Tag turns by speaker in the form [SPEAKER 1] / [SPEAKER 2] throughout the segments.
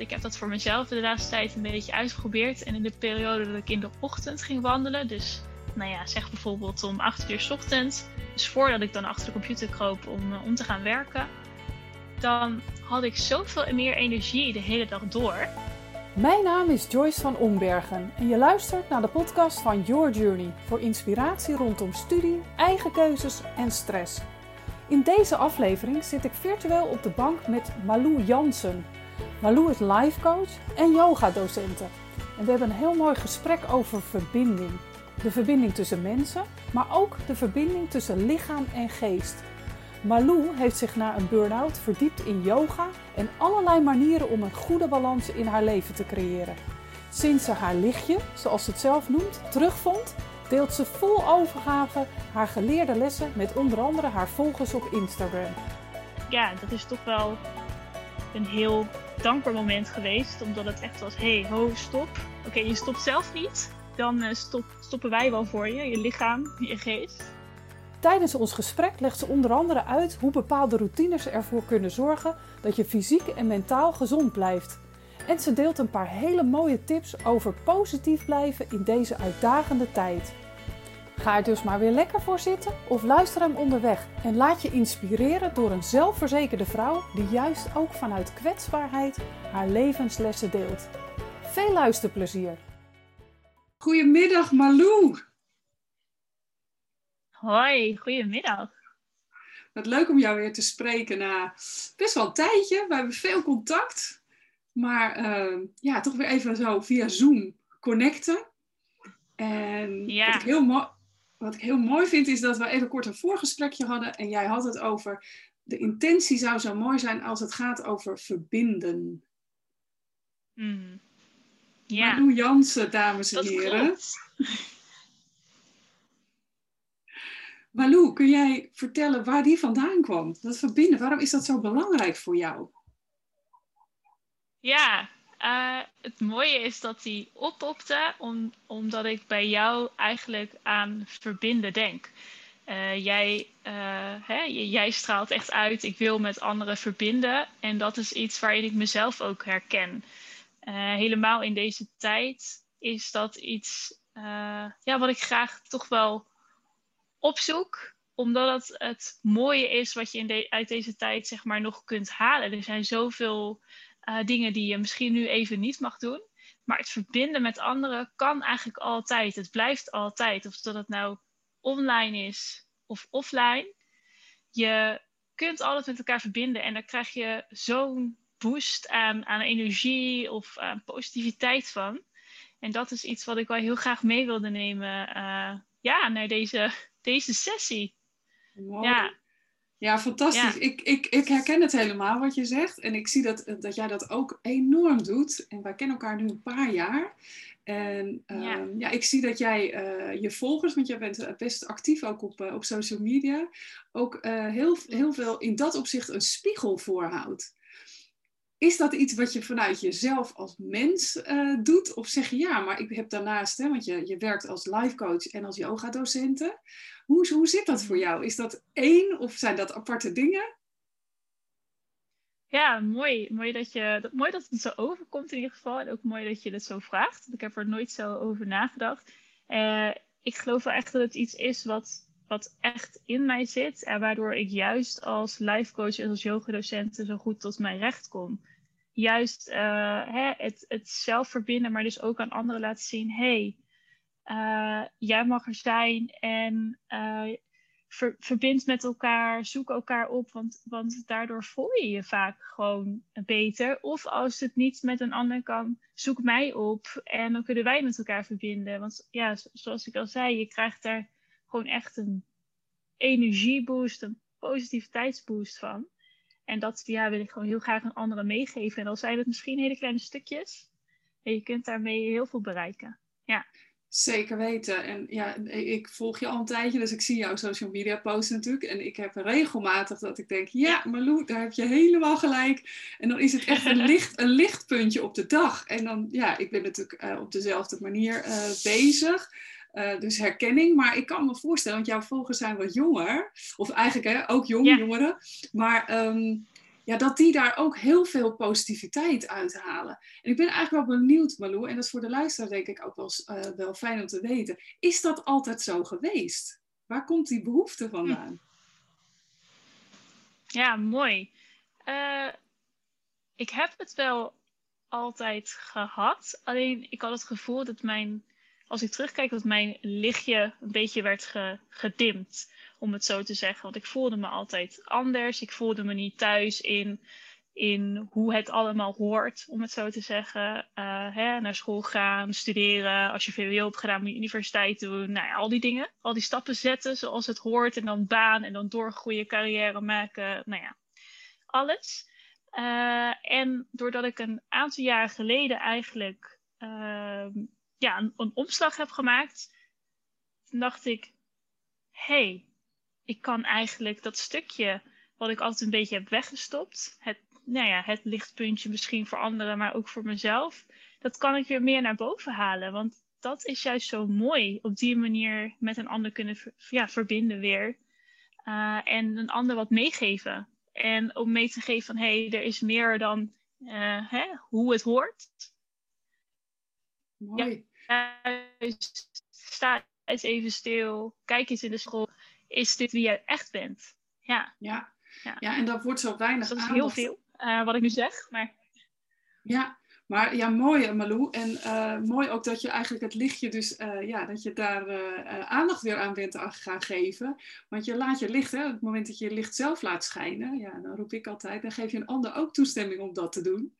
[SPEAKER 1] Ik heb dat voor mezelf de laatste tijd een beetje uitgeprobeerd. En in de periode dat ik in de ochtend ging wandelen, dus nou ja, zeg bijvoorbeeld om 8 uur s ochtends, dus voordat ik dan achter de computer kroop om, om te gaan werken, dan had ik zoveel meer energie de hele dag door.
[SPEAKER 2] Mijn naam is Joyce van Ombergen en je luistert naar de podcast van Your Journey voor inspiratie rondom studie, eigen keuzes en stress. In deze aflevering zit ik virtueel op de bank met Malou Jansen. Malou is life coach en yoga docenten. En we hebben een heel mooi gesprek over verbinding. De verbinding tussen mensen, maar ook de verbinding tussen lichaam en geest. Malou heeft zich na een burn-out verdiept in yoga en allerlei manieren om een goede balans in haar leven te creëren. Sinds ze haar lichtje, zoals ze het zelf noemt, terugvond, deelt ze vol overgave haar geleerde lessen met onder andere haar volgers op Instagram.
[SPEAKER 1] Ja, dat is toch wel een heel dankbaar moment geweest, omdat het echt was: hey, ho, stop. Oké, je stopt zelf niet, dan stop, stoppen wij wel voor je, je lichaam, je geest.
[SPEAKER 2] Tijdens ons gesprek legt ze onder andere uit hoe bepaalde routines ervoor kunnen zorgen dat je fysiek en mentaal gezond blijft. En ze deelt een paar hele mooie tips over positief blijven in deze uitdagende tijd. Ga er dus maar weer lekker voor zitten of luister hem onderweg en laat je inspireren door een zelfverzekerde vrouw die juist ook vanuit kwetsbaarheid haar levenslessen deelt. Veel luisterplezier! Goedemiddag Malou!
[SPEAKER 1] Hoi, goedemiddag.
[SPEAKER 2] Wat leuk om jou weer te spreken na best wel een tijdje. We hebben veel contact, maar uh, ja, toch weer even zo via Zoom connecten. En
[SPEAKER 1] ja.
[SPEAKER 2] wat, ik heel mooi, wat ik heel mooi vind is dat we even kort een voorgesprekje hadden en jij had het over de intentie zou zo mooi zijn als het gaat over verbinden.
[SPEAKER 1] Mm. Ja.
[SPEAKER 2] Marlou Jansen, dames en heren. Malou, kun jij vertellen waar die vandaan kwam? Dat verbinden, waarom is dat zo belangrijk voor jou?
[SPEAKER 1] Ja, uh, het mooie is dat die oppopte om, omdat ik bij jou eigenlijk aan verbinden denk. Uh, jij, uh, hè, jij straalt echt uit, ik wil met anderen verbinden. En dat is iets waarin ik mezelf ook herken. helemaal in deze tijd is dat iets ja, wat ik graag toch wel opzoek, omdat het het mooie is wat je in uit deze tijd zeg maar nog kunt halen. Er zijn zoveel uh, dingen die je misschien nu even niet mag doen. Maar het verbinden met anderen kan eigenlijk altijd. Het blijft altijd. Of dat het nou online is of offline. Je kunt alles met elkaar verbinden en daar krijg je zo'n boost aan, aan energie of aan positiviteit van. En dat is iets wat ik wel heel graag mee wilde nemen uh, ja, naar deze deze sessie.
[SPEAKER 2] Mooi. Ja. Ja, fantastisch. Ik, ik, ik herken het helemaal wat je zegt. En ik zie dat, dat jij dat ook enorm doet. En wij kennen elkaar nu een paar jaar. En ja. Ehm, ja ik zie dat jij uh, je volgers, want jij bent best actief ook op, uh, op social media, ook uh, heel, heel veel in dat opzicht een spiegel voorhoudt. Is dat iets wat je vanuit jezelf als mens doet? Of zeg je ja, maar ik heb daarnaast, hè, want je, je werkt als life coach en als yoga-docenten. Hoe, hoe zit dat voor jou? Is dat één of zijn dat aparte dingen?
[SPEAKER 1] Ja, mooi. Mooi dat, je, dat, mooi dat het zo overkomt in ieder geval. En ook mooi dat je het zo vraagt. Ik heb er nooit zo over nagedacht. Uh, ik geloof wel echt dat het iets is wat, wat echt in mij zit. En waardoor ik juist als life coach en als yogadocent zo goed tot mijn recht kom. Juist uh, hè, het, het zelf verbinden, maar dus ook aan anderen laten zien: hey, uh, jij mag er zijn en uh, ver, verbind met elkaar, zoek elkaar op, want, want daardoor voel je je vaak gewoon beter. Of als het niet met een ander kan, zoek mij op en dan kunnen wij met elkaar verbinden. Want ja, zoals ik al zei, je krijgt daar gewoon echt een energieboost, een positiviteitsboost van. En dat ja, wil ik gewoon heel graag aan anderen meegeven. En al zijn het misschien hele kleine stukjes, je kunt daarmee heel veel bereiken. Ja.
[SPEAKER 2] Zeker weten. En ja, ik volg je al een tijdje, dus ik zie jouw social media posts natuurlijk. En ik heb regelmatig dat ik denk, ja, Marlou, daar heb je helemaal gelijk. En dan is het echt een, licht, een lichtpuntje op de dag. En dan, ja, ik ben natuurlijk uh, op dezelfde manier uh, bezig. Uh, dus herkenning. Maar ik kan me voorstellen, want jouw volgers zijn wat jonger. Of eigenlijk hè, ook jong, ja. jongeren. Maar um, ja, dat die daar ook heel veel positiviteit uithalen. En ik ben eigenlijk wel benieuwd, Malou, en dat is voor de luisteraar denk ik ook wel, uh, wel fijn om te weten. Is dat altijd zo geweest? Waar komt die behoefte vandaan?
[SPEAKER 1] Ja, mooi. Uh, ik heb het wel altijd gehad. Alleen ik had het gevoel dat mijn, als ik terugkijk, dat mijn lichtje een beetje werd gedimd. Om het zo te zeggen. Want ik voelde me altijd anders. Ik voelde me niet thuis in, in hoe het allemaal hoort, om het zo te zeggen. Uh, hè, naar school gaan, studeren. Als je VWO hebt gedaan, moet je universiteit doen. Nou ja, al die dingen. Al die stappen zetten zoals het hoort. En dan baan en dan doorgroeien, carrière maken. Nou ja, alles. Uh, en doordat ik een aantal jaren geleden eigenlijk uh, ja, een, een, omslag heb gemaakt, dacht ik: hey, ik kan eigenlijk dat stukje wat ik altijd een beetje heb weggestopt, het, nou ja, het lichtpuntje misschien voor anderen, maar ook voor mezelf, dat kan ik weer meer naar boven halen. Want dat is juist zo mooi, op die manier met een ander kunnen ja, verbinden weer. Uh, en een ander wat meegeven. En om mee te geven van hé, hey, er is meer dan uh, hè, hoe het hoort.
[SPEAKER 2] Mooi.
[SPEAKER 1] Ja, sta eens even stil. Kijk eens in de school. Is dit wie jij echt bent? Ja.
[SPEAKER 2] Ja, ja. ja en dat wordt zo weinig
[SPEAKER 1] dus dat is heel veel uh, wat ik nu zeg. Maar...
[SPEAKER 2] Ja, maar ja, mooi Malou. En uh, mooi ook dat je eigenlijk het lichtje dus, uh, ja, dat je daar uh, aandacht weer aan bent aan gaan geven. Want je laat je licht, hè, op het moment dat je je licht zelf laat schijnen, ja, dan roep ik altijd, dan geef je een ander ook toestemming om dat te doen.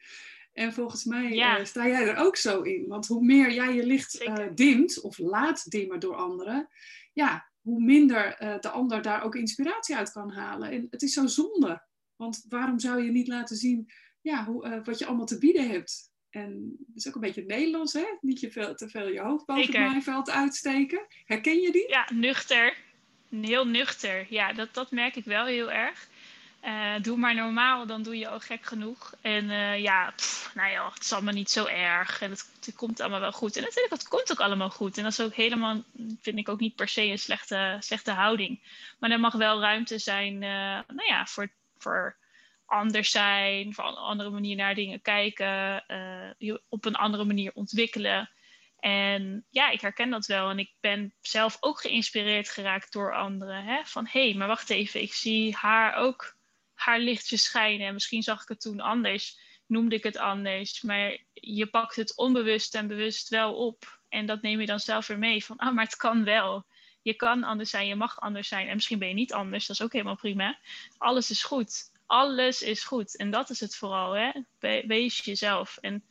[SPEAKER 2] En volgens mij ja. sta jij er ook zo in. Want hoe meer jij je licht dimt of laat dimmen door anderen, ja, hoe minder de ander daar ook inspiratie uit kan halen. En het is zo zonde. Want waarom zou je niet laten zien ja, hoe, wat je allemaal te bieden hebt? En dat is ook een beetje Nederlands, hè? Niet je veel, te veel je hoofd boven Zeker. het maaiveld uitsteken. Herken je die?
[SPEAKER 1] Ja, nuchter. Heel nuchter. Ja, dat, dat merk ik wel heel erg. Uh, doe maar normaal, dan doe je al gek genoeg. En uh, ja, nou ja, het is allemaal niet zo erg. En het, het, komt allemaal wel goed. En natuurlijk, het komt ook allemaal goed. En dat is ook helemaal, vind ik ook niet per se een slechte, slechte houding. Maar er mag wel ruimte zijn, uh, nou ja, voor, voor anders zijn, voor een andere manier naar dingen kijken, uh, op een andere manier ontwikkelen. En ja, ik herken dat wel. En ik ben zelf ook geïnspireerd geraakt door anderen. Hè? Van hé, hey, maar wacht even, ik zie haar ook haar lichtje schijnen. En misschien zag ik het toen anders, noemde ik het anders. Maar je pakt het onbewust en bewust wel op. En dat neem je dan zelf weer mee. Van ah, maar het kan wel. Je kan anders zijn, je mag anders zijn. En misschien ben je niet anders, dat is ook helemaal prima. Alles is goed alles is goed. En dat is het vooral, hè? wees jezelf. En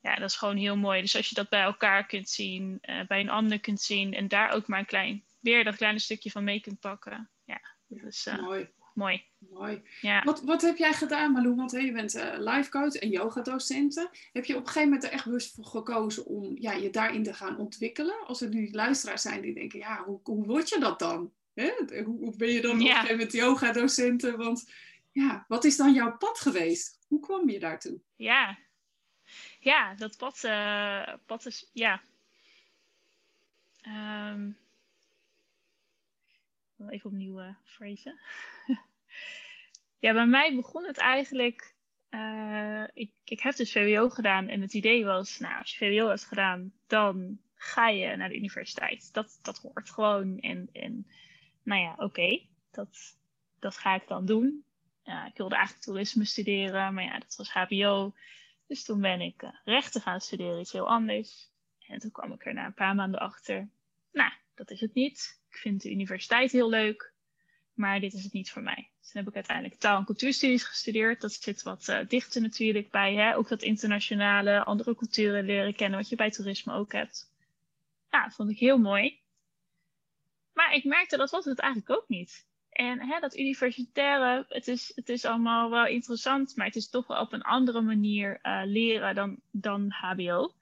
[SPEAKER 1] ja, dat is gewoon heel mooi. Dus als je dat bij elkaar kunt zien, uh, bij een ander kunt zien en daar ook maar een klein, weer dat kleine stukje van mee kunt pakken. Ja, dat is uh, mooi. Mooi.
[SPEAKER 2] Mooi. Ja. Wat, wat heb jij gedaan, Malou? Want hey, je bent uh, life coach en yogadocenten. Heb je op een gegeven moment er echt bewust voor gekozen om ja, je daarin te gaan ontwikkelen? Als er nu luisteraars zijn die denken, ja, hoe, hoe word je dat dan? Hè? Hoe, hoe ben je dan ja. op een gegeven moment yogadocenten? Want ja, wat is dan jouw pad geweest? Hoe kwam je daartoe?
[SPEAKER 1] Ja, ja dat pad, uh, pad is, ja. Um, even opnieuw uh, phrasen. ja, bij mij begon het eigenlijk. Uh, ik, ik heb dus VWO gedaan en het idee was, nou, als je VWO hebt gedaan, dan ga je naar de universiteit. Dat, dat hoort gewoon. En, en nou ja, oké, dat, dat ga ik dan doen ik wilde eigenlijk toerisme studeren, maar ja, dat was HBO. Dus toen ben ik uh, rechten gaan studeren, iets heel anders. En toen kwam ik er na een paar maanden achter. Nou, dat is het niet. Ik vind de universiteit heel leuk, maar dit is het niet voor mij. Dus toen heb ik uiteindelijk taal- en cultuurstudies gestudeerd. Dat zit wat uh, dichter natuurlijk bij. Hè? Ook dat internationale, andere culturen leren kennen, wat je bij toerisme ook hebt. Ja, dat vond ik heel mooi. Maar ik merkte dat was het eigenlijk ook niet. En hè, dat universitaire, het is, het is allemaal wel interessant, maar het is toch wel op een andere manier uh, leren dan, dan HBO.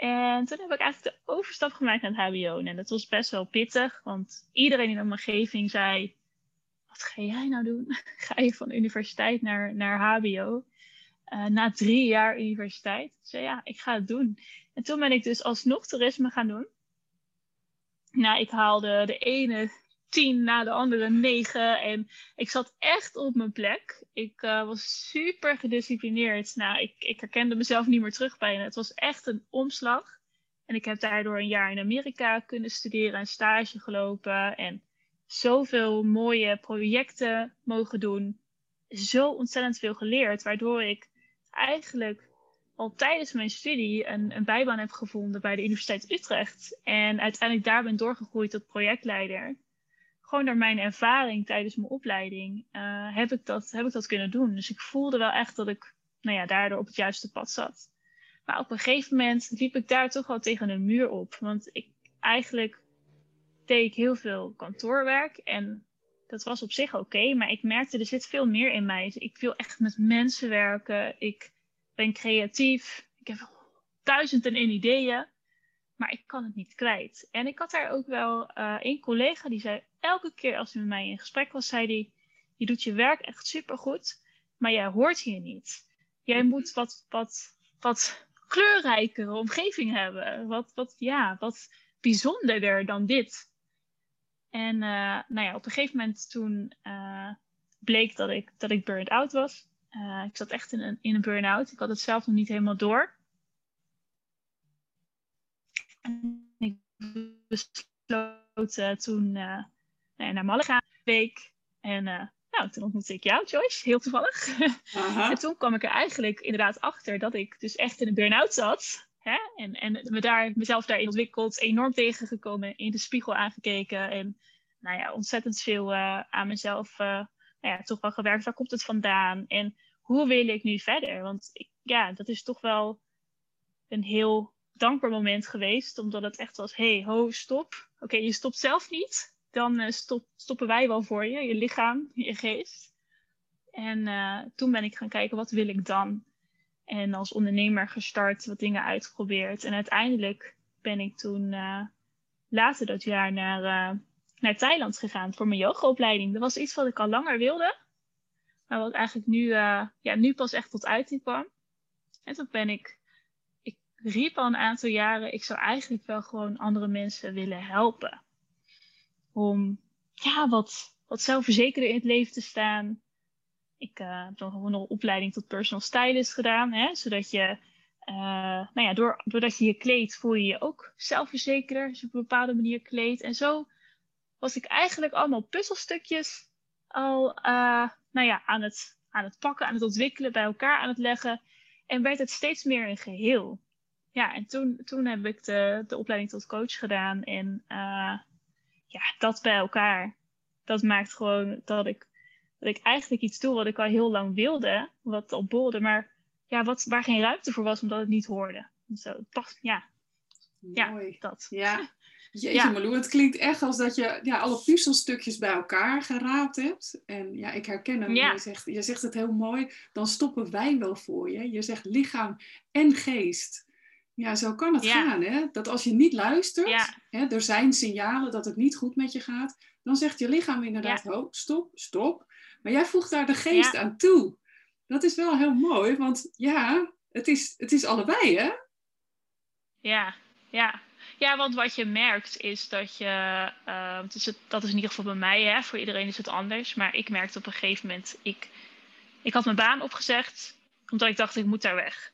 [SPEAKER 1] En toen heb ik eigenlijk de overstap gemaakt naar het HBO. En dat was best wel pittig, want iedereen in mijn omgeving zei: Wat ga jij nou doen? ga je van universiteit naar, naar HBO? Uh, na drie jaar universiteit. Zei ja, ik ga het doen. En toen ben ik dus alsnog toerisme gaan doen. Nou, ik haalde de ene tien na de andere negen. En ik zat echt op mijn plek. Ik uh, was super gedisciplineerd. Nou, ik, ik herkende mezelf niet meer terug bijna. Het was echt een omslag. En ik heb daardoor een jaar in Amerika kunnen studeren en stage gelopen. En zoveel mooie projecten mogen doen. Zo ontzettend veel geleerd, waardoor ik eigenlijk al tijdens mijn studie een, een bijbaan heb gevonden bij de Universiteit Utrecht. En uiteindelijk daar ben doorgegroeid tot projectleider. Gewoon door mijn ervaring tijdens mijn opleiding uh, heb, ik dat, heb ik dat kunnen doen. Dus ik voelde wel echt dat ik nou ja, daardoor op het juiste pad zat. Maar op een gegeven moment liep ik daar toch wel tegen een muur op. Want ik eigenlijk deed ik heel veel kantoorwerk. En dat was op zich oké. maar ik merkte er zit veel meer in mij. Ik wil echt met mensen werken. Ik ben creatief. Ik heb duizend en één ideeën. Maar ik kan het niet kwijt. En ik had daar ook wel uh, een collega die zei elke keer als hij met mij in gesprek was, zei hij: Je doet je werk echt supergoed, maar jij hoort hier niet. Jij moet wat, wat, wat kleurrijkere omgeving hebben. Wat, wat, ja, wat bijzonderder dan dit. En uh, nou ja, op een gegeven moment toen uh, bleek dat ik, dat ik burnt out was. Uh, ik zat echt in een, in een burn-out. Ik had het zelf nog niet helemaal door. En ik besloot toen nou ja, naar Malaga week. En nou, toen ontmoette ik jou, Joyce, heel toevallig. en toen kwam ik er eigenlijk inderdaad achter dat ik dus echt in een burn-out zat. Hè? En, en me daar, mezelf daarin ontwikkeld, enorm tegengekomen, in de spiegel aangekeken. En nou ja, ontzettend veel uh, aan mezelf uh, nou ja, toch wel gewerkt. Waar komt het vandaan? En hoe wil ik nu verder? Want ik, ja, dat is toch wel een heel dankbaar moment geweest. Omdat het echt was, hey, ho, stop. Oké, je stopt zelf niet dan uh, stop, stoppen wij wel voor je, je lichaam, je geest. En uh, toen ben ik gaan kijken, wat wil ik dan? En als ondernemer gestart, wat dingen uitgeprobeerd. En uiteindelijk ben ik toen uh, later dat jaar naar, naar Thailand gegaan voor mijn yogaopleiding. Dat was iets wat ik al langer wilde. Maar wat eigenlijk nu, ja, nu pas echt tot uiting kwam. En toen ben ik, ik riep al een aantal jaren, ik zou eigenlijk wel gewoon andere mensen willen helpen om ja, wat, wat zelfverzekerder in het leven te staan. Ik uh, heb dan gewoon een opleiding tot personal stylist gedaan, hè, zodat je, uh, nou ja, door, doordat je je kleedt, voel je je ook zelfverzekerder als op een bepaalde manier kleedt. En zo was ik eigenlijk allemaal puzzelstukjes al uh, nou ja, aan, het, aan het pakken, aan het ontwikkelen, bij elkaar aan het leggen. En werd het steeds meer een geheel. Ja, en toen, toen heb ik de, de opleiding tot coach gedaan. En ja, dat bij elkaar, dat maakt gewoon dat ik, dat ik eigenlijk iets doe wat ik al heel lang wilde, wat al bolde, maar ja, wat, waar geen ruimte voor was omdat het niet hoorde. Zo, ja.
[SPEAKER 2] Mooi.
[SPEAKER 1] Ja, dat.
[SPEAKER 2] Ja. Jeetje ja. Malou, het klinkt echt als dat je ja, alle puzzelstukjes bij elkaar geraapt hebt. En ja, ik herken hem. Ja. Je, zegt, je zegt het heel mooi. Dan stoppen wij wel voor je. Je zegt lichaam en geest. Ja, zo kan het gaan. Hè? Dat als je niet luistert, hè, er zijn signalen dat het niet goed met je gaat, dan zegt je lichaam inderdaad, ja. oh, stop, stop. Maar jij voegt daar de geest aan toe. Dat is wel heel mooi, want ja, het is, het is allebei, hè?
[SPEAKER 1] Ja, ja. Ja, want wat je merkt is dat je, uh, dus het, dat is in ieder geval bij mij, hè, voor iedereen is het anders, maar ik merkte op een gegeven moment, ik, ik had mijn baan opgezegd, omdat ik dacht, ik moet daar weg.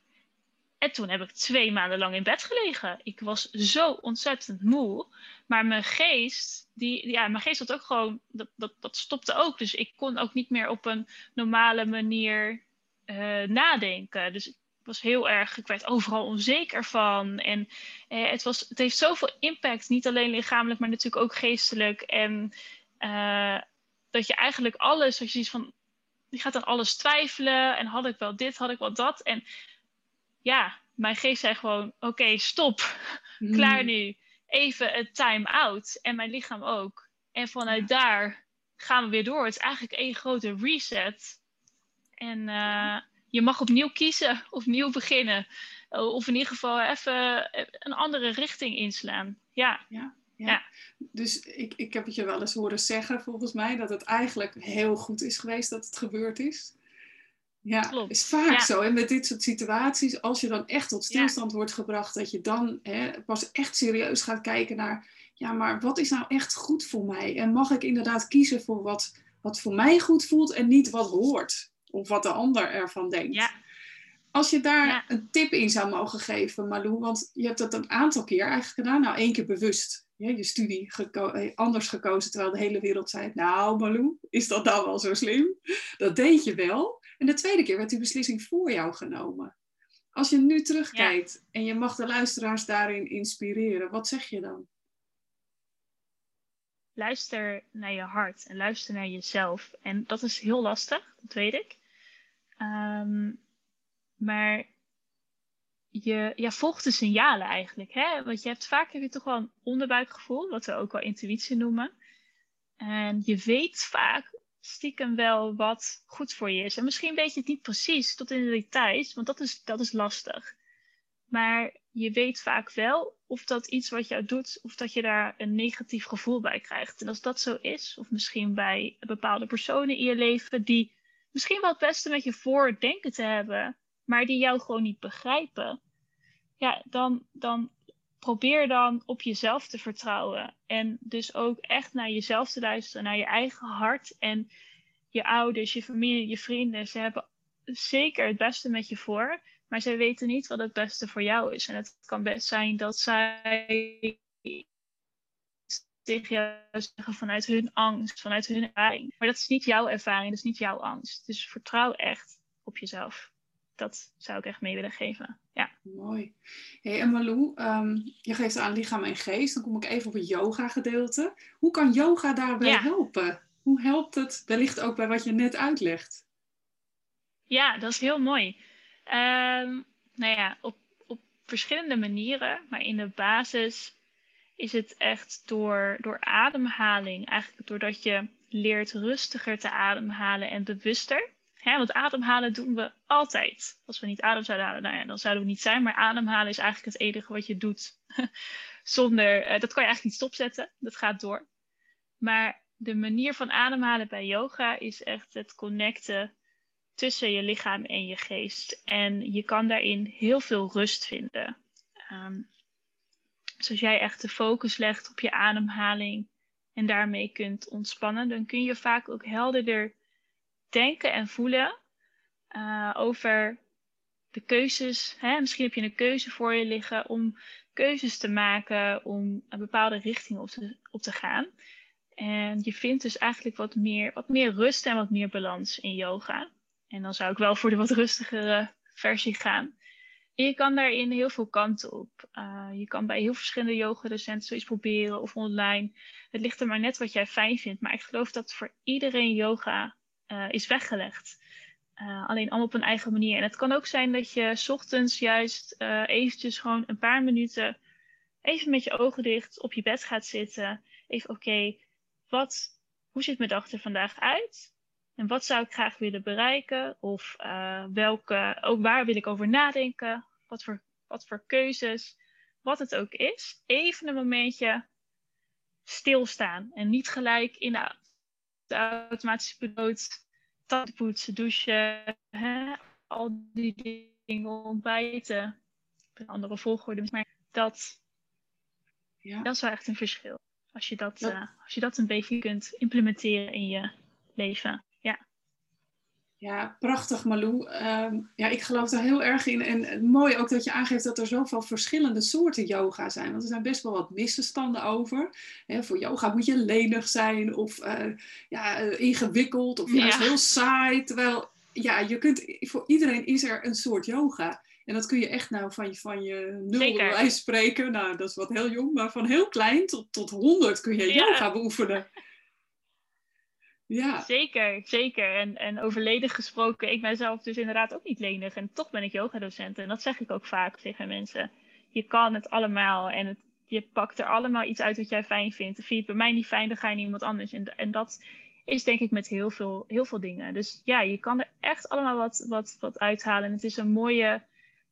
[SPEAKER 1] En toen heb ik twee maanden lang in bed gelegen. Ik was zo ontzettend moe. Maar mijn geest, die, ja, mijn geest had ook gewoon, dat, dat, dat stopte ook. Dus ik kon ook niet meer op een normale manier uh, nadenken. Dus ik was heel erg, ik werd overal onzeker van. En eh, het, was, het heeft zoveel impact, niet alleen lichamelijk, maar natuurlijk ook geestelijk. En uh, dat je eigenlijk alles, als je ziet van, je gaat aan alles twijfelen. En had ik wel dit, had ik wel dat. En ja, mijn geest zei gewoon: oké, stop, klaar hmm. nu. Even een time-out. En mijn lichaam ook. En vanuit daar gaan we weer door. Het is eigenlijk één grote reset. En uh, je mag opnieuw kiezen, opnieuw beginnen. Of in ieder geval even een andere richting inslaan. Ja.
[SPEAKER 2] ja. Ja. Dus ik, ik heb het je wel eens horen zeggen, volgens mij, dat het eigenlijk heel goed is geweest dat het gebeurd is. Ja, Klopt. is vaak zo. En met dit soort situaties, als je dan echt tot stilstand wordt gebracht, dat je dan hè, pas echt serieus gaat kijken naar, ja, maar wat is nou echt goed voor mij? En mag ik inderdaad kiezen voor wat, wat voor mij goed voelt en niet wat hoort? Of wat de ander ervan denkt.
[SPEAKER 1] Ja.
[SPEAKER 2] Als je daar een tip in zou mogen geven, Malou, want je hebt dat een aantal keer eigenlijk gedaan. Nou, één keer bewust je studie eh, anders gekozen, terwijl de hele wereld zei, nou Malou, is dat nou wel zo slim? Dat deed je wel. En de tweede keer werd die beslissing voor jou genomen. Als je nu terugkijkt en je mag de luisteraars daarin inspireren, wat zeg je dan?
[SPEAKER 1] Luister naar je hart en luister naar jezelf. En dat is heel lastig, dat weet ik. Ehm, maar je ja, volgt de signalen eigenlijk. Hè? Want je hebt vaak heb je toch wel een onderbuikgevoel, wat we ook wel intuïtie noemen. En je weet vaak stiekem wel wat goed voor je is. En misschien weet je het niet precies tot in de details, want dat is, dat is lastig. Maar je weet vaak wel of dat iets wat jou doet, of dat je daar een negatief gevoel bij krijgt. En als dat zo is, of misschien bij bepaalde personen in je leven die misschien wel het beste met je voor denken te hebben, maar die jou gewoon niet begrijpen, ja, dan, dan probeer dan op jezelf te vertrouwen. En dus ook echt naar jezelf te luisteren, naar je eigen hart. En je ouders, je familie, je vrienden, ze hebben zeker het beste met je voor. Maar zij weten niet wat het beste voor jou is. En het kan best zijn dat zij tegen jou zeggen vanuit hun angst, vanuit hun ervaring. Maar dat is niet jouw ervaring, dat is niet jouw angst. Dus vertrouw echt op jezelf dat zou ik echt mee willen geven. Ja.
[SPEAKER 2] Mooi. Hey, en Malou, ehm, je geeft aan lichaam en geest. Dan kom ik even op het yoga gedeelte. Hoe kan yoga daarbij helpen? Hoe helpt het wellicht ook bij wat je net uitlegt?
[SPEAKER 1] Ja, dat is heel mooi. Um, nou ja, op, op verschillende manieren. Maar in de basis is het echt door, door ademhaling. Eigenlijk doordat je leert rustiger te ademhalen en bewuster. Want ademhalen doen we altijd. Als we niet adem zouden halen, nou ja, dan zouden we niet zijn. Maar ademhalen is eigenlijk het enige wat je doet. Zonder, uh, dat kan je eigenlijk niet stopzetten. Dat gaat door. Maar de manier van ademhalen bij yoga is echt het connecten tussen je lichaam en je geest. En je kan daarin heel veel rust vinden. Um, dus als jij echt de focus legt op je ademhaling en daarmee kunt ontspannen, dan kun je vaak ook helderder denken en voelen uh, over de keuzes. Hè? Misschien heb je een keuze voor je liggen om keuzes te maken om een bepaalde richting op te, gaan. En je vindt dus eigenlijk wat meer, wat meer rust en wat meer balans in yoga. En dan zou ik wel voor de wat rustigere versie gaan. En je kan daarin heel veel kanten op. Uh, je kan bij heel verschillende yogadocenten zoiets proberen of online. Het ligt er maar net wat jij fijn vindt. Maar ik geloof dat voor iedereen yoga uh, is weggelegd. Uh, alleen allemaal op een eigen manier. En het kan ook zijn dat je ochtends juist uh, eventjes gewoon een paar minuten even met je ogen dicht op je bed gaat zitten. Even oké, wat, hoe ziet mijn dag er vandaag uit? En wat zou ik graag willen bereiken? Of welke, ook waar wil ik over nadenken? Wat voor, wat voor keuzes? Wat het ook is. Even een momentje stilstaan. En niet gelijk in de de automatische piloot, tanden poetsen, douchen, hè? al die dingen ontbijten. Een andere volgorde. Maar dat, ja. dat is wel echt een verschil. Als je dat, Uh, als je dat een beetje kunt implementeren in je leven.
[SPEAKER 2] Ja, prachtig Malou. Ehm, ja, ik geloof daar heel erg in. En mooi ook dat je aangeeft dat er zoveel verschillende soorten yoga zijn. Want er zijn best wel wat misverstanden over. voor yoga moet je lenig zijn of uh, ja, eh, ingewikkeld of juist heel saai. Terwijl, ja, je kunt, voor iedereen is er een soort yoga. En dat kun je echt nou van je, van je nul spreken. Nou, dat is wat heel jong. Maar van heel klein tot, tot honderd kun je yoga beoefenen.
[SPEAKER 1] Ja. Zeker, zeker. En, en over lenig gesproken, ik ben zelf dus inderdaad ook niet lenig. En toch ben ik yogadocent. En dat zeg ik ook vaak tegen mensen. Je kan het allemaal en het, je pakt er allemaal iets uit wat jij fijn vindt. Vind je het bij mij niet fijn, dan ga je naar iemand anders. En, en dat is denk ik met heel veel, heel veel dingen. Dus ja, je kan er echt allemaal wat, wat, wat uithalen. En het is een mooie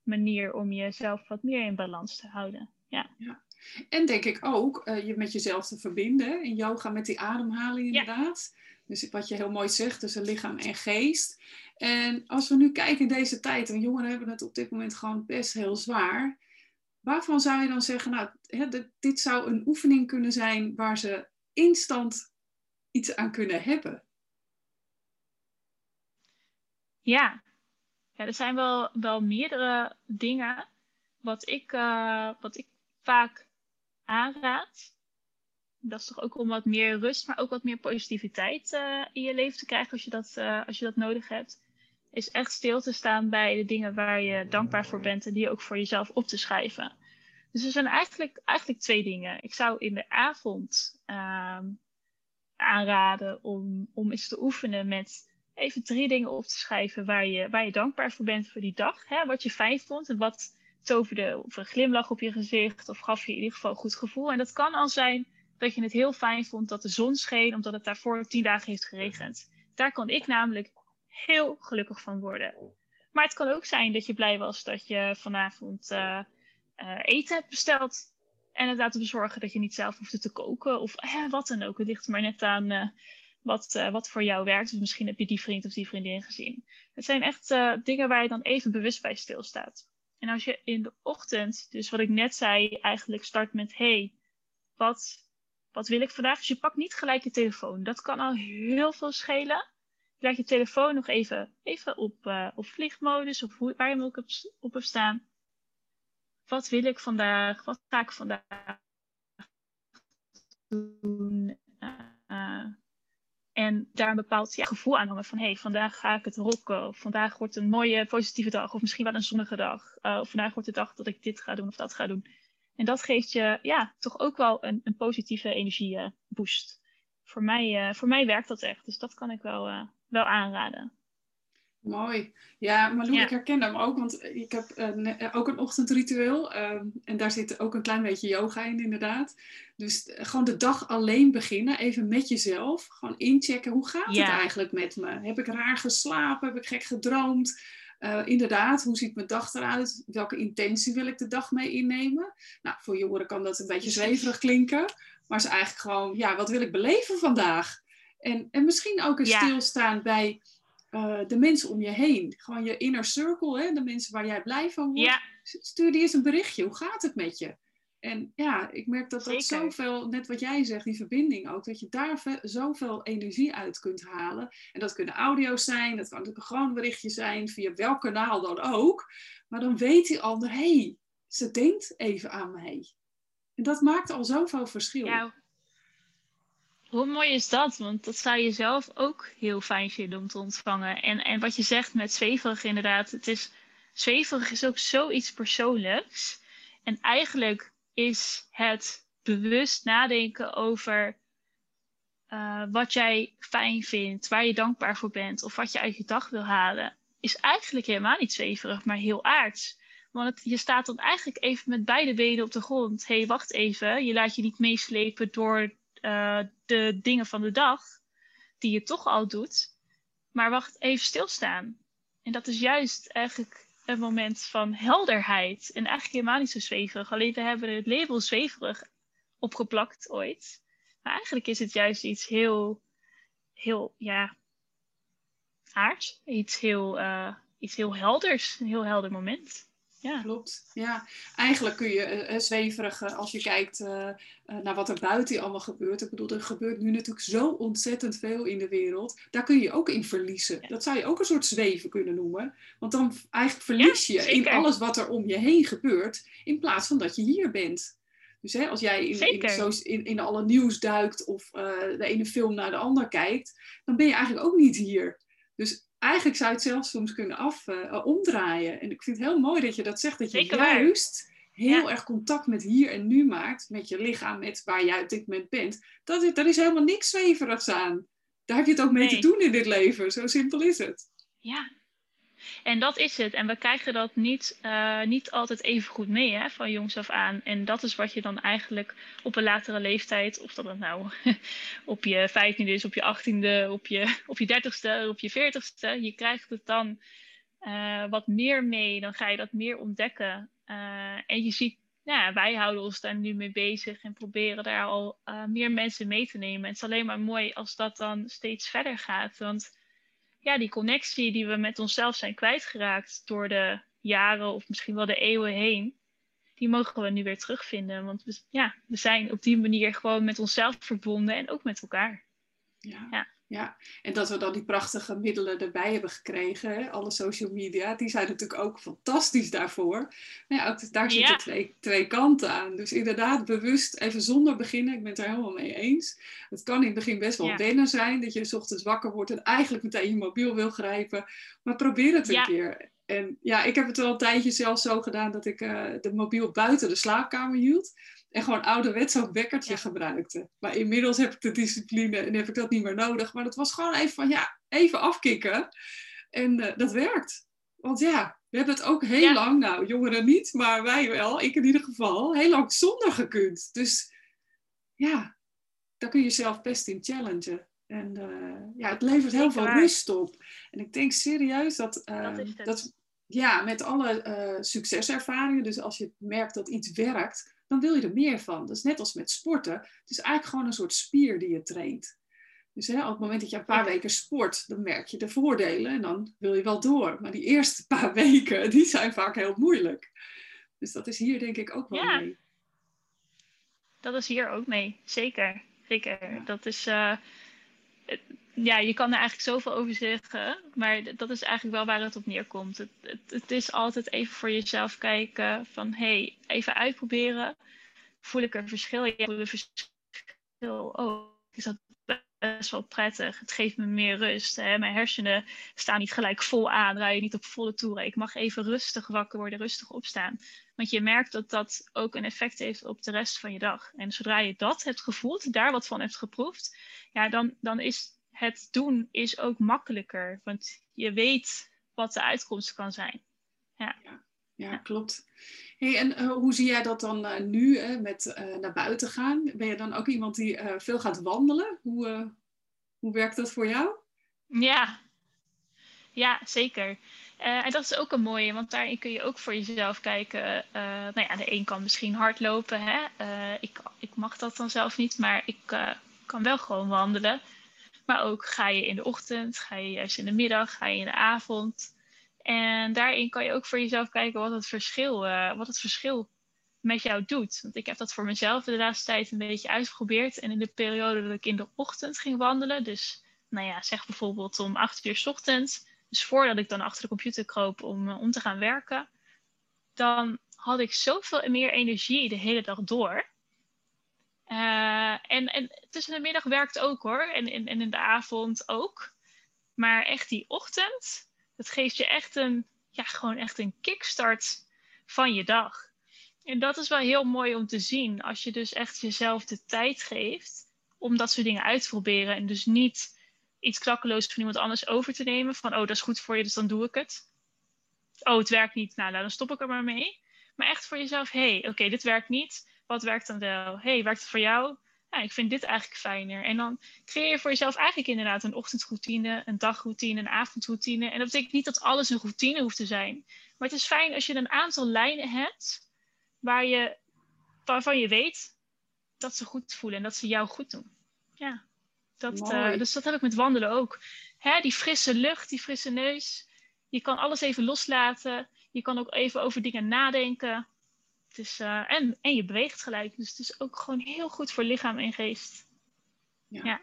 [SPEAKER 1] manier om jezelf wat meer in balans te houden. Ja.
[SPEAKER 2] ja. En denk ik ook uh, je met jezelf te verbinden. In yoga met die ademhaling inderdaad. Dus wat je heel mooi zegt, tussen lichaam en geest. En als we nu kijken in deze tijd, en jongeren hebben het op dit moment gewoon best heel zwaar. waarvan zou je dan zeggen, nou, dit zou een oefening kunnen zijn waar ze instant iets aan kunnen hebben?
[SPEAKER 1] Ja, ja er zijn wel, wel meerdere dingen wat ik, uh, wat ik vaak aanraad. Dat is toch ook om wat meer rust, maar ook wat meer positiviteit uh, in je leven te krijgen als je, dat, uh, als je dat nodig hebt. Is echt stil te staan bij de dingen waar je dankbaar voor bent en die ook voor jezelf op te schrijven. Dus er zijn eigenlijk, eigenlijk twee dingen. Ik zou in de avond uh, aanraden om, om eens te oefenen met even drie dingen op te schrijven waar je, waar je dankbaar voor bent voor die dag. Hè? Wat je fijn vond en wat toverde of een glimlach op je gezicht of gaf je in ieder geval een goed gevoel. En dat kan al zijn dat je het heel fijn vond dat de zon scheen omdat het daarvoor tien dagen heeft geregend. Daar kan ik namelijk heel gelukkig van worden. Maar het kan ook zijn dat je blij was dat je vanavond uh, uh, eten hebt besteld. En het laten bezorgen dat je niet zelf hoeft te koken of eh, wat dan ook. Het ligt maar net aan wat, wat voor jou werkt. Dus misschien heb je die vriend of die vriendin gezien. Het zijn echt dingen waar je dan even bewust bij stilstaat. En als je in de ochtend, dus wat ik net zei, eigenlijk start met: hey, wat, wat wil ik vandaag? Dus je pakt niet gelijk je telefoon. Dat kan al heel veel schelen. Je je telefoon nog even, even op, uh, op vliegmodus, of hoe, waar je hem ook op, op hebt staan. Wat wil ik vandaag? Wat ga ik vandaag doen? Uh, en daar een bepaald gevoel aan hangen van hey, vandaag ga ik het rocken. Of vandaag wordt een mooie positieve dag. Of misschien wel een zonnige dag. Uh, of vandaag wordt de dag dat ik dit ga doen of dat ga doen. En dat geeft je ja, toch ook wel een, een positieve energieboost. voor, mij, uh, voor mij werkt dat echt. Dus dat kan ik wel, uh, wel aanraden.
[SPEAKER 2] Mooi. Ja, Malou, ja. ik herken hem ook, want ik heb uh, ook een ochtendritueel. Uh, en daar zit ook een klein beetje yoga in, inderdaad. Dus uh, gewoon de dag alleen beginnen, even met jezelf. Gewoon inchecken, hoe gaat ja. het eigenlijk met me? Heb ik raar geslapen? Heb ik gek gedroomd? Uh, inderdaad, hoe ziet mijn dag eruit? Welke intentie wil ik de dag mee innemen? Nou, voor jongeren kan dat een beetje zweverig klinken. Maar is eigenlijk gewoon, ja, wat wil ik beleven vandaag? En, en misschien ook een ja. stilstaan bij uh, de mensen om je heen. Gewoon je inner circle, hè? de mensen waar jij blij van wordt.
[SPEAKER 1] Ja.
[SPEAKER 2] Stuur die eens een berichtje. Hoe gaat het met je? En ja, ik merk dat dat Zeker. zoveel, net wat jij zegt, die verbinding ook, dat je daar zoveel energie uit kunt halen. En dat kunnen audio's zijn, dat kan natuurlijk gewoon een berichtje zijn, via welk kanaal dan ook. Maar dan weet die ander, hé, hey, ze denkt even aan mij. En dat maakt al zoveel verschil.
[SPEAKER 1] Ja. Hoe mooi is dat? Want dat zou je zelf ook heel fijn vinden om te ontvangen. En, en wat je zegt met zweverig inderdaad, het is, zweverig is ook zoiets persoonlijks. En eigenlijk is het bewust nadenken over uh, wat jij fijn vindt, waar je dankbaar voor bent of wat je uit je dag wil halen, is eigenlijk helemaal niet zweverig, maar heel aards. Want je staat dan eigenlijk even met beide benen op de grond. Hé, hey, wacht even. Je laat je niet meeslepen door uh, de dingen van de dag, die je toch al doet. Maar wacht, even stilstaan. En dat is juist eigenlijk een moment van helderheid. En eigenlijk helemaal niet zo zweverig. Alleen we hebben het label zweverig opgeplakt ooit. Maar eigenlijk is het juist iets heel, heel, ja, aards. Iets heel, uh, iets heel helders. Een heel helder moment. Ja.
[SPEAKER 2] Klopt. Ja, eigenlijk kun je uh, zweverig uh, als je kijkt uh, naar wat er buiten allemaal gebeurt. Ik bedoel, er gebeurt nu natuurlijk zo ontzettend veel in de wereld. Daar kun je ook in verliezen. Ja. Dat zou je ook een soort zweven kunnen noemen. Want dan eigenlijk verlies ja, je in alles wat er om je heen gebeurt, in plaats van dat je hier bent. Dus hè, als jij in, in, in, in alle nieuws duikt of de ene film naar de ander kijkt, dan ben je eigenlijk ook niet hier. Dus eigenlijk zou je het zelfs soms kunnen af, uh, omdraaien. En ik vind het heel mooi dat je dat zegt, dat je
[SPEAKER 1] Zeker
[SPEAKER 2] juist heel ja. erg contact met hier en nu maakt, met je lichaam, met waar jij op dit moment bent. Dat is, daar is helemaal niks zweverigs aan. Daar heb je het ook mee nee. te doen in dit leven. Zo simpel is het.
[SPEAKER 1] Ja, en dat is het. En we krijgen dat niet, uh, niet altijd even goed mee hè, van jongs af aan. En dat is wat je dan eigenlijk op een latere leeftijd, of dat het nou op je vijftiende is, op je achttiende, op je, op je dertigste, op je veertigste, je krijgt het dan uh, wat meer mee. Dan ga je dat meer ontdekken. Uh, en je ziet ja, wij houden ons daar nu mee bezig en proberen daar al meer mensen mee te nemen. het is alleen maar mooi als dat dan steeds verder gaat. Want ja, die connectie die we met onszelf zijn kwijtgeraakt door de jaren of misschien wel de eeuwen heen, die mogen we nu weer terugvinden. Want we, ja, we zijn op die manier gewoon met onszelf verbonden en ook met elkaar.
[SPEAKER 2] Ja. ja. Ja, en dat we dan die prachtige middelen erbij hebben gekregen, hè? alle social media, die zijn natuurlijk ook fantastisch daarvoor. Maar ja, ook daar zitten twee, twee kanten aan. Dus inderdaad, bewust even zonder beginnen, ik ben het er helemaal mee eens. Het kan in het begin best wel ja. wennen zijn, dat je s ochtends wakker wordt en eigenlijk meteen je mobiel wil grijpen. Maar probeer het een keer. En ja, ik heb het wel een tijdje zelfs zo gedaan dat ik uh, de mobiel buiten de slaapkamer hield. En gewoon ouderwets zo'n wekkertje gebruikte. Maar inmiddels heb ik de discipline en heb ik dat niet meer nodig. Maar dat was gewoon even van, ja, even afkicken. En uh, dat werkt. Want ja, we hebben het ook heel lang, nou jongeren niet, maar wij wel, ik in ieder geval, heel lang zonder gekund. Dus ja, daar kun je jezelf best in challengen. En uh, ja, het levert heel veel rust op. En ik denk serieus dat, uh, dat, dat, ja, met alle succeservaringen, dus als je merkt dat iets werkt, dan wil je er meer van. Dus net als met sporten, het is eigenlijk gewoon een soort spier die je traint. Dus hè, op het moment dat je een paar weken sport, dan merk je de voordelen en dan wil je wel door. Maar die eerste paar weken, die zijn vaak heel moeilijk. Dus dat is hier denk ik ook wel ja. mee.
[SPEAKER 1] Dat is hier ook mee, zeker. Zeker. Dat is, uh, ja, je kan er eigenlijk zoveel over zeggen, maar dat is eigenlijk wel waar het op neerkomt. Het, het, het is altijd even voor jezelf kijken van, hey, even uitproberen. Voel ik een verschil? Ja, voel een verschil. Oh, is dat best wel prettig. Het geeft me meer rust. Hè? Mijn hersenen staan niet gelijk vol aan, rijden niet op volle toeren. Ik mag even rustig wakker worden, rustig opstaan. Want je merkt dat dat ook een effect heeft op de rest van je dag. En zodra je dat hebt gevoeld, daar wat van hebt geproefd, ja, dan, dan is het doen is ook makkelijker. Want je weet wat de uitkomst kan zijn. Ja,
[SPEAKER 2] ja, ja klopt. Hey, en uh, hoe zie jij dat dan uh, nu uh, met naar buiten gaan? Ben je dan ook iemand die veel gaat wandelen? Hoe, hoe werkt dat voor jou?
[SPEAKER 1] Ja, ja zeker. en dat is ook een mooie, want daarin kun je ook voor jezelf kijken. nou ja, de een kan misschien hardlopen. Hè? ik, ik mag dat dan zelf niet, maar ik kan wel gewoon wandelen. Maar ook ga je in de ochtend, ga je juist in de middag, ga je in de avond. En daarin kan je ook voor jezelf kijken wat het verschil, uh, wat het verschil met jou doet. Want ik heb dat voor mezelf de laatste tijd een beetje uitgeprobeerd. En in de periode dat ik in de ochtend ging wandelen, dus nou ja, zeg bijvoorbeeld om acht uur s ochtends, dus voordat ik dan achter de computer kroop om, uh, om te gaan werken, dan had ik zoveel meer energie de hele dag door. Uh, en, en tussen de middag werkt ook hoor. En, en, en in de avond ook. Maar echt die ochtend, dat geeft je echt een, ja, gewoon echt een kickstart van je dag. En dat is wel heel mooi om te zien. Als je dus echt jezelf de tijd geeft om dat soort dingen uit te proberen. En dus niet iets klakkeloos van iemand anders over te nemen. Van, oh, dat is goed voor je, dus dan doe ik het. Oh, het werkt niet. Nou, dan stop ik er maar mee. Maar echt voor jezelf, hé, hey, oké, dit werkt niet wat werkt dan wel? hey, werkt het voor jou? Ja, ik vind dit eigenlijk fijner. En dan creëer je voor jezelf eigenlijk inderdaad een ochtendroutine, een dagroutine, een avondroutine. En dat betekent niet dat alles een routine hoeft te zijn. Maar het is fijn als je een aantal lijnen hebt waar je, waarvan je weet dat ze goed voelen en dat ze jou goed doen. Ja, dat, uh, dus dat heb ik met wandelen ook. Hè, die frisse lucht, die frisse neus. Je kan alles even loslaten. Je kan ook even over dingen nadenken. Dus, uh, en, en je beweegt gelijk. Dus het is ook gewoon heel goed voor lichaam en geest.
[SPEAKER 2] ja. ja.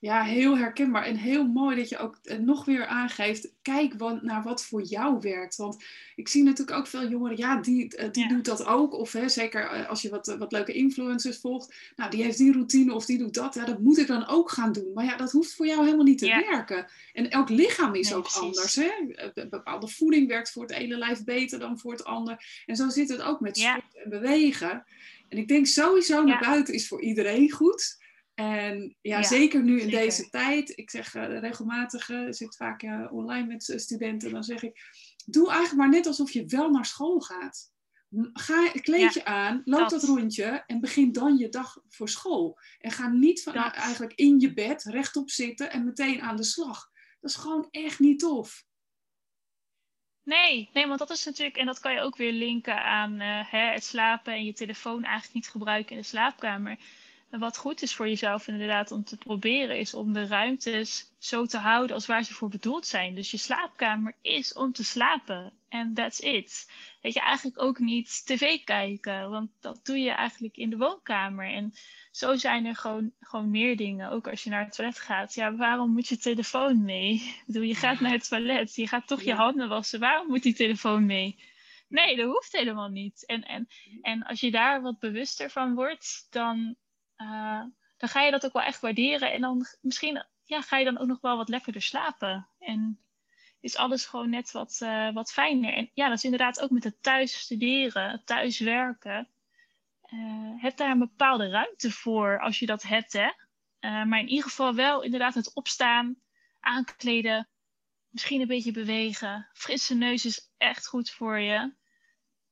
[SPEAKER 2] Ja, heel herkenbaar en heel mooi dat je ook eh, nog weer aangeeft, kijk naar wat voor jou werkt. Want ik zie natuurlijk ook veel jongeren, ja, die, eh, die doet dat ook. Of hè, zeker eh, als je wat, wat leuke influencers volgt, nou, die heeft die routine of die doet dat. Ja, dat moet ik dan ook gaan doen. Maar ja, dat hoeft voor jou helemaal niet te werken. En elk lichaam is ook anders. Hè? Bepaalde voeding werkt voor het ene lijf beter dan voor het ander. En zo zit het ook met sport en bewegen. En ik denk sowieso naar buiten is voor iedereen goed. En ja, zeker nu in deze tijd. Ik zeg uh, regelmatig, uh, zit vaak uh, online met studenten. Dan zeg ik, doe eigenlijk maar net alsof je wel naar school gaat. Ga, kleed je aan, loop dat. rondje en begin dan je dag voor school. En ga niet van, eigenlijk in je bed rechtop zitten en meteen aan de slag. Dat is gewoon echt niet tof.
[SPEAKER 1] Nee, nee, want dat is natuurlijk, en dat kan je ook weer linken aan hè, het slapen en je telefoon eigenlijk niet gebruiken in de slaapkamer wat goed is voor jezelf inderdaad om te proberen, is om de ruimtes zo te houden als waar ze voor bedoeld zijn. Dus je slaapkamer is om te slapen. En that's it. Weet je, eigenlijk ook niet tv kijken, want dat doe je eigenlijk in de woonkamer. En zo zijn er gewoon, gewoon meer dingen. Ook als je naar het toilet gaat. Ja, waarom moet je telefoon mee? Ik bedoel, je gaat naar het toilet, je gaat toch je handen wassen. Waarom moet die telefoon mee? Nee, dat hoeft helemaal niet. En, en, en als je daar wat bewuster van wordt, dan, uh, dan ga je dat ook wel echt waarderen. En dan misschien ja, ga je dan ook nog wel wat lekkerder slapen. En is alles gewoon net wat, uh, wat fijner. En ja, dat is inderdaad ook met het thuis studeren, thuis werken. Uh, heb daar een bepaalde ruimte voor als je dat hebt. Hè? maar in ieder geval wel inderdaad het opstaan, aankleden, misschien een beetje bewegen. Frisse neus is echt goed voor je.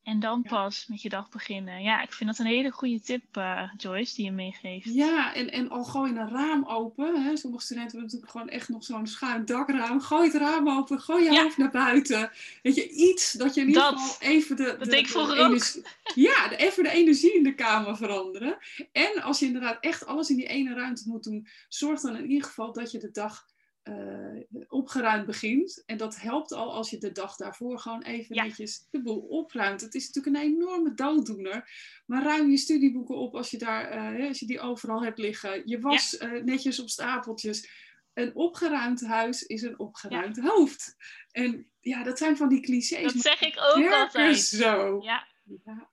[SPEAKER 1] En dan pas met je dag beginnen. Ja, ik vind dat een hele goede tip, uh, Joyce, die je meegeeft.
[SPEAKER 2] Ja, en, en al gooi een raam open. Hè? Sommige studenten hebben natuurlijk gewoon echt nog zo'n schuin dakraam. Gooi het raam open, gooi je hoofd naar buiten. Weet je, iets dat je in ieder geval even de,
[SPEAKER 1] dat de, de energie,
[SPEAKER 2] Ja, de, even de energie in de kamer veranderen. En als je inderdaad echt alles in die ene ruimte moet doen, zorg dan in ieder geval dat je de dag uh, opgeruimd begint. En dat helpt al als je de dag daarvoor gewoon even netjes de boel opruimt. Het is natuurlijk een enorme dooddoener. Maar ruim je studieboeken op als je, daar, uh, als je die overal hebt liggen. Je was ja. uh, netjes op stapeltjes. Een opgeruimd huis is een opgeruimd ja. hoofd. En ja, dat zijn van die clichés.
[SPEAKER 1] Dat zeg ik ook altijd.
[SPEAKER 2] zo.
[SPEAKER 1] Ja. Ja.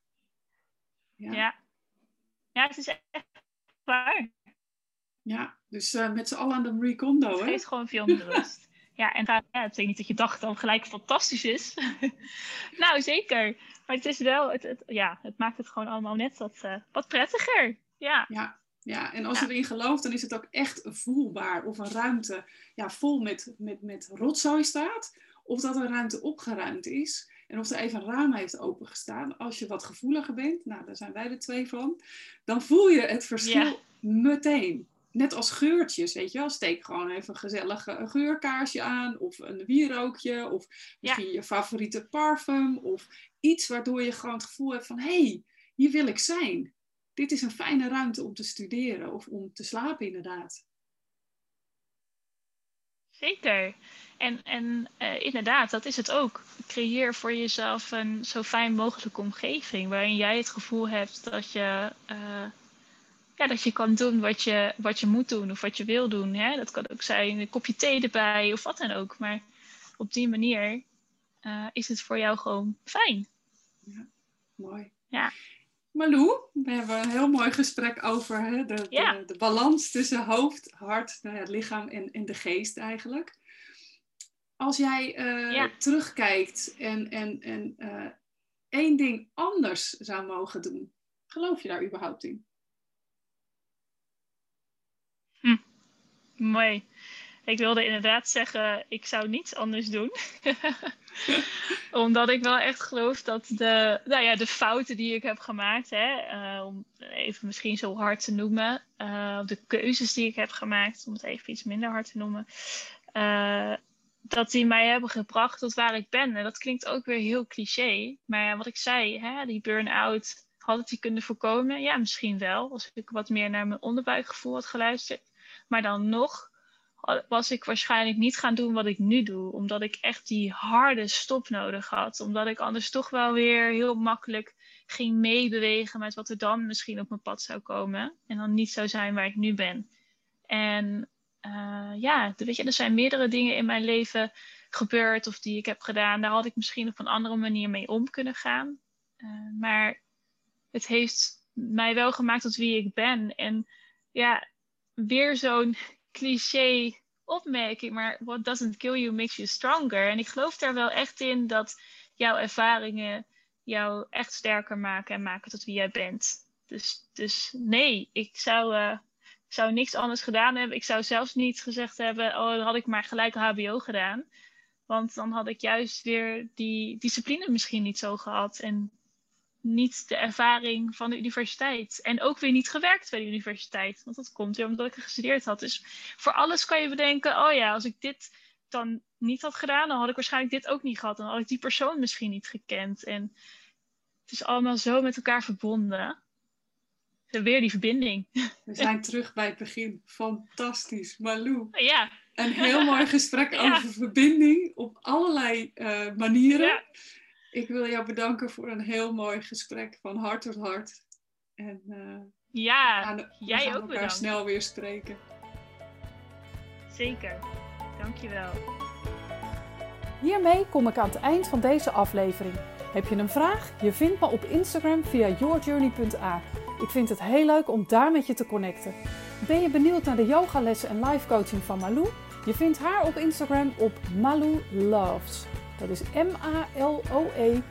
[SPEAKER 1] ja. ja. het is echt waar.
[SPEAKER 2] Ja, dus uh, met z'n allen aan de Marie Kondo, hè?
[SPEAKER 1] Het geeft gewoon veel meer rust. ja, en ja, het is niet dat je dag dan gelijk fantastisch is. nou, zeker. Maar het is wel, het, het, ja, het maakt het gewoon allemaal net wat, uh, wat prettiger. Ja.
[SPEAKER 2] ja. Ja, en als ja. je erin gelooft, dan is het ook echt voelbaar of een ruimte ja, vol met, met, met rotzooi staat. Of dat een ruimte opgeruimd is. En of er even een raam heeft opengestaan. Als je wat gevoeliger bent, nou daar zijn wij er twee van. Dan voel je het verschil ja. meteen net als geurtjes, weet je wel. Steek gewoon even een gezellig een geurkaarsje aan. Of een wierookje. Of misschien ja. je favoriete parfum. Of iets waardoor je gewoon het gevoel hebt van... Hé, hey, hier wil ik zijn. Dit is een fijne ruimte om te studeren. Of om te slapen inderdaad.
[SPEAKER 1] Zeker. En, en uh, inderdaad, dat is het ook. Creëer voor jezelf een zo fijn mogelijke omgeving. Waarin jij het gevoel hebt dat je... Uh, ja, dat je kan doen wat je, wat je moet doen of wat je wil doen. Hè? Dat kan ook zijn een kopje thee erbij of wat dan ook. Maar op die manier uh, is het voor jou gewoon fijn.
[SPEAKER 2] Ja, mooi.
[SPEAKER 1] Ja.
[SPEAKER 2] Malou, we hebben een heel mooi gesprek over hè, de,
[SPEAKER 1] ja.
[SPEAKER 2] de, de, balans tussen hoofd, hart, nou ja, lichaam en, en de geest eigenlijk. Als jij uh, ja. terugkijkt en, en, en uh, één ding anders zou mogen doen, geloof je daar überhaupt in?
[SPEAKER 1] Mooi. Ik wilde inderdaad zeggen, ik zou niets anders doen. Omdat ik wel echt geloof dat de, nou ja, de fouten die ik heb gemaakt, hè, uh, om even misschien zo hard te noemen, uh, de keuzes die ik heb gemaakt, om het even iets minder hard te noemen, uh, dat die mij hebben gebracht tot waar ik ben. En dat klinkt ook weer heel cliché, maar wat ik zei, hè, die burn-out, had ik die kunnen voorkomen? Ja, misschien wel, als ik wat meer naar mijn onderbuikgevoel had geluisterd. Maar dan nog was ik waarschijnlijk niet gaan doen wat ik nu doe. Omdat ik echt die harde stop nodig had. Omdat ik anders toch wel weer heel makkelijk ging meebewegen met wat er dan misschien op mijn pad zou komen. En dan niet zou zijn waar ik nu ben. En uh, ja, weet je, er zijn meerdere dingen in mijn leven gebeurd of die ik heb gedaan. Daar had ik misschien op een andere manier mee om kunnen gaan. Uh, maar het heeft mij wel gemaakt tot wie ik ben. En ja, weer zo'n cliché opmerking, maar what doesn't kill you makes you stronger. En ik geloof daar wel echt in dat jouw ervaringen jou echt sterker maken en maken tot wie jij bent. Dus, dus nee, ik zou, uh, zou niks anders gedaan hebben. Ik zou zelfs niet gezegd hebben, oh, dan had ik maar gelijk HBO gedaan. Want dan had ik juist weer die discipline misschien niet zo gehad. En niet de ervaring van de universiteit. En ook weer niet gewerkt bij de universiteit. Want dat komt weer omdat ik er gestudeerd had. Dus voor alles kan je bedenken: oh ja, als ik dit dan niet had gedaan, dan had ik waarschijnlijk dit ook niet gehad. Dan had ik die persoon misschien niet gekend. En het is allemaal zo met elkaar verbonden. weer die verbinding.
[SPEAKER 2] We zijn terug bij het begin. Fantastisch. Malou.
[SPEAKER 1] Ja.
[SPEAKER 2] Een heel mooi gesprek over verbinding op allerlei uh, manieren. Ja. Ik wil jou bedanken voor een heel mooi gesprek van hart tot hart. En uh,
[SPEAKER 1] ja,
[SPEAKER 2] we gaan,
[SPEAKER 1] jij
[SPEAKER 2] gaan
[SPEAKER 1] ook
[SPEAKER 2] elkaar
[SPEAKER 1] bedankt.
[SPEAKER 2] snel weer spreken.
[SPEAKER 1] Zeker. Dankjewel.
[SPEAKER 2] Hiermee kom ik aan het eind van deze aflevering. Heb je een vraag? Je vindt me op Instagram via yourjourney.a. Ik vind het heel leuk om daar met je te connecten. Ben je benieuwd naar de yogalessen en live coaching van Malou? Je vindt haar op Instagram op Malou Loves. Dat is M-A-L-O-E-L-O-V-E-S.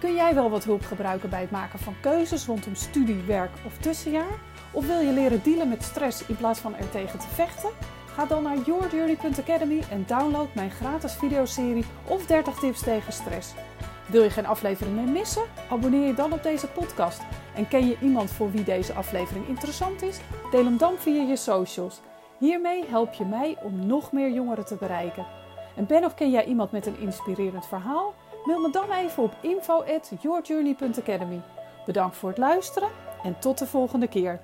[SPEAKER 2] Kun jij wel wat hulp gebruiken bij het maken van keuzes rondom studie, werk of tussenjaar? Of wil je leren dealen met stress in plaats van er tegen te vechten? Ga dan naar yourjourney.academy en download mijn gratis videoserie of 30 tips tegen stress. Wil je geen aflevering meer missen? Abonneer je dan op deze podcast. En ken je iemand voor wie deze aflevering interessant is? Deel hem dan via je socials. Hiermee help je mij om nog meer jongeren te bereiken. En ben of ken jij iemand met een inspirerend verhaal? Mail me dan even op info@yourjourney.academy. Bedankt voor het luisteren en tot de volgende keer.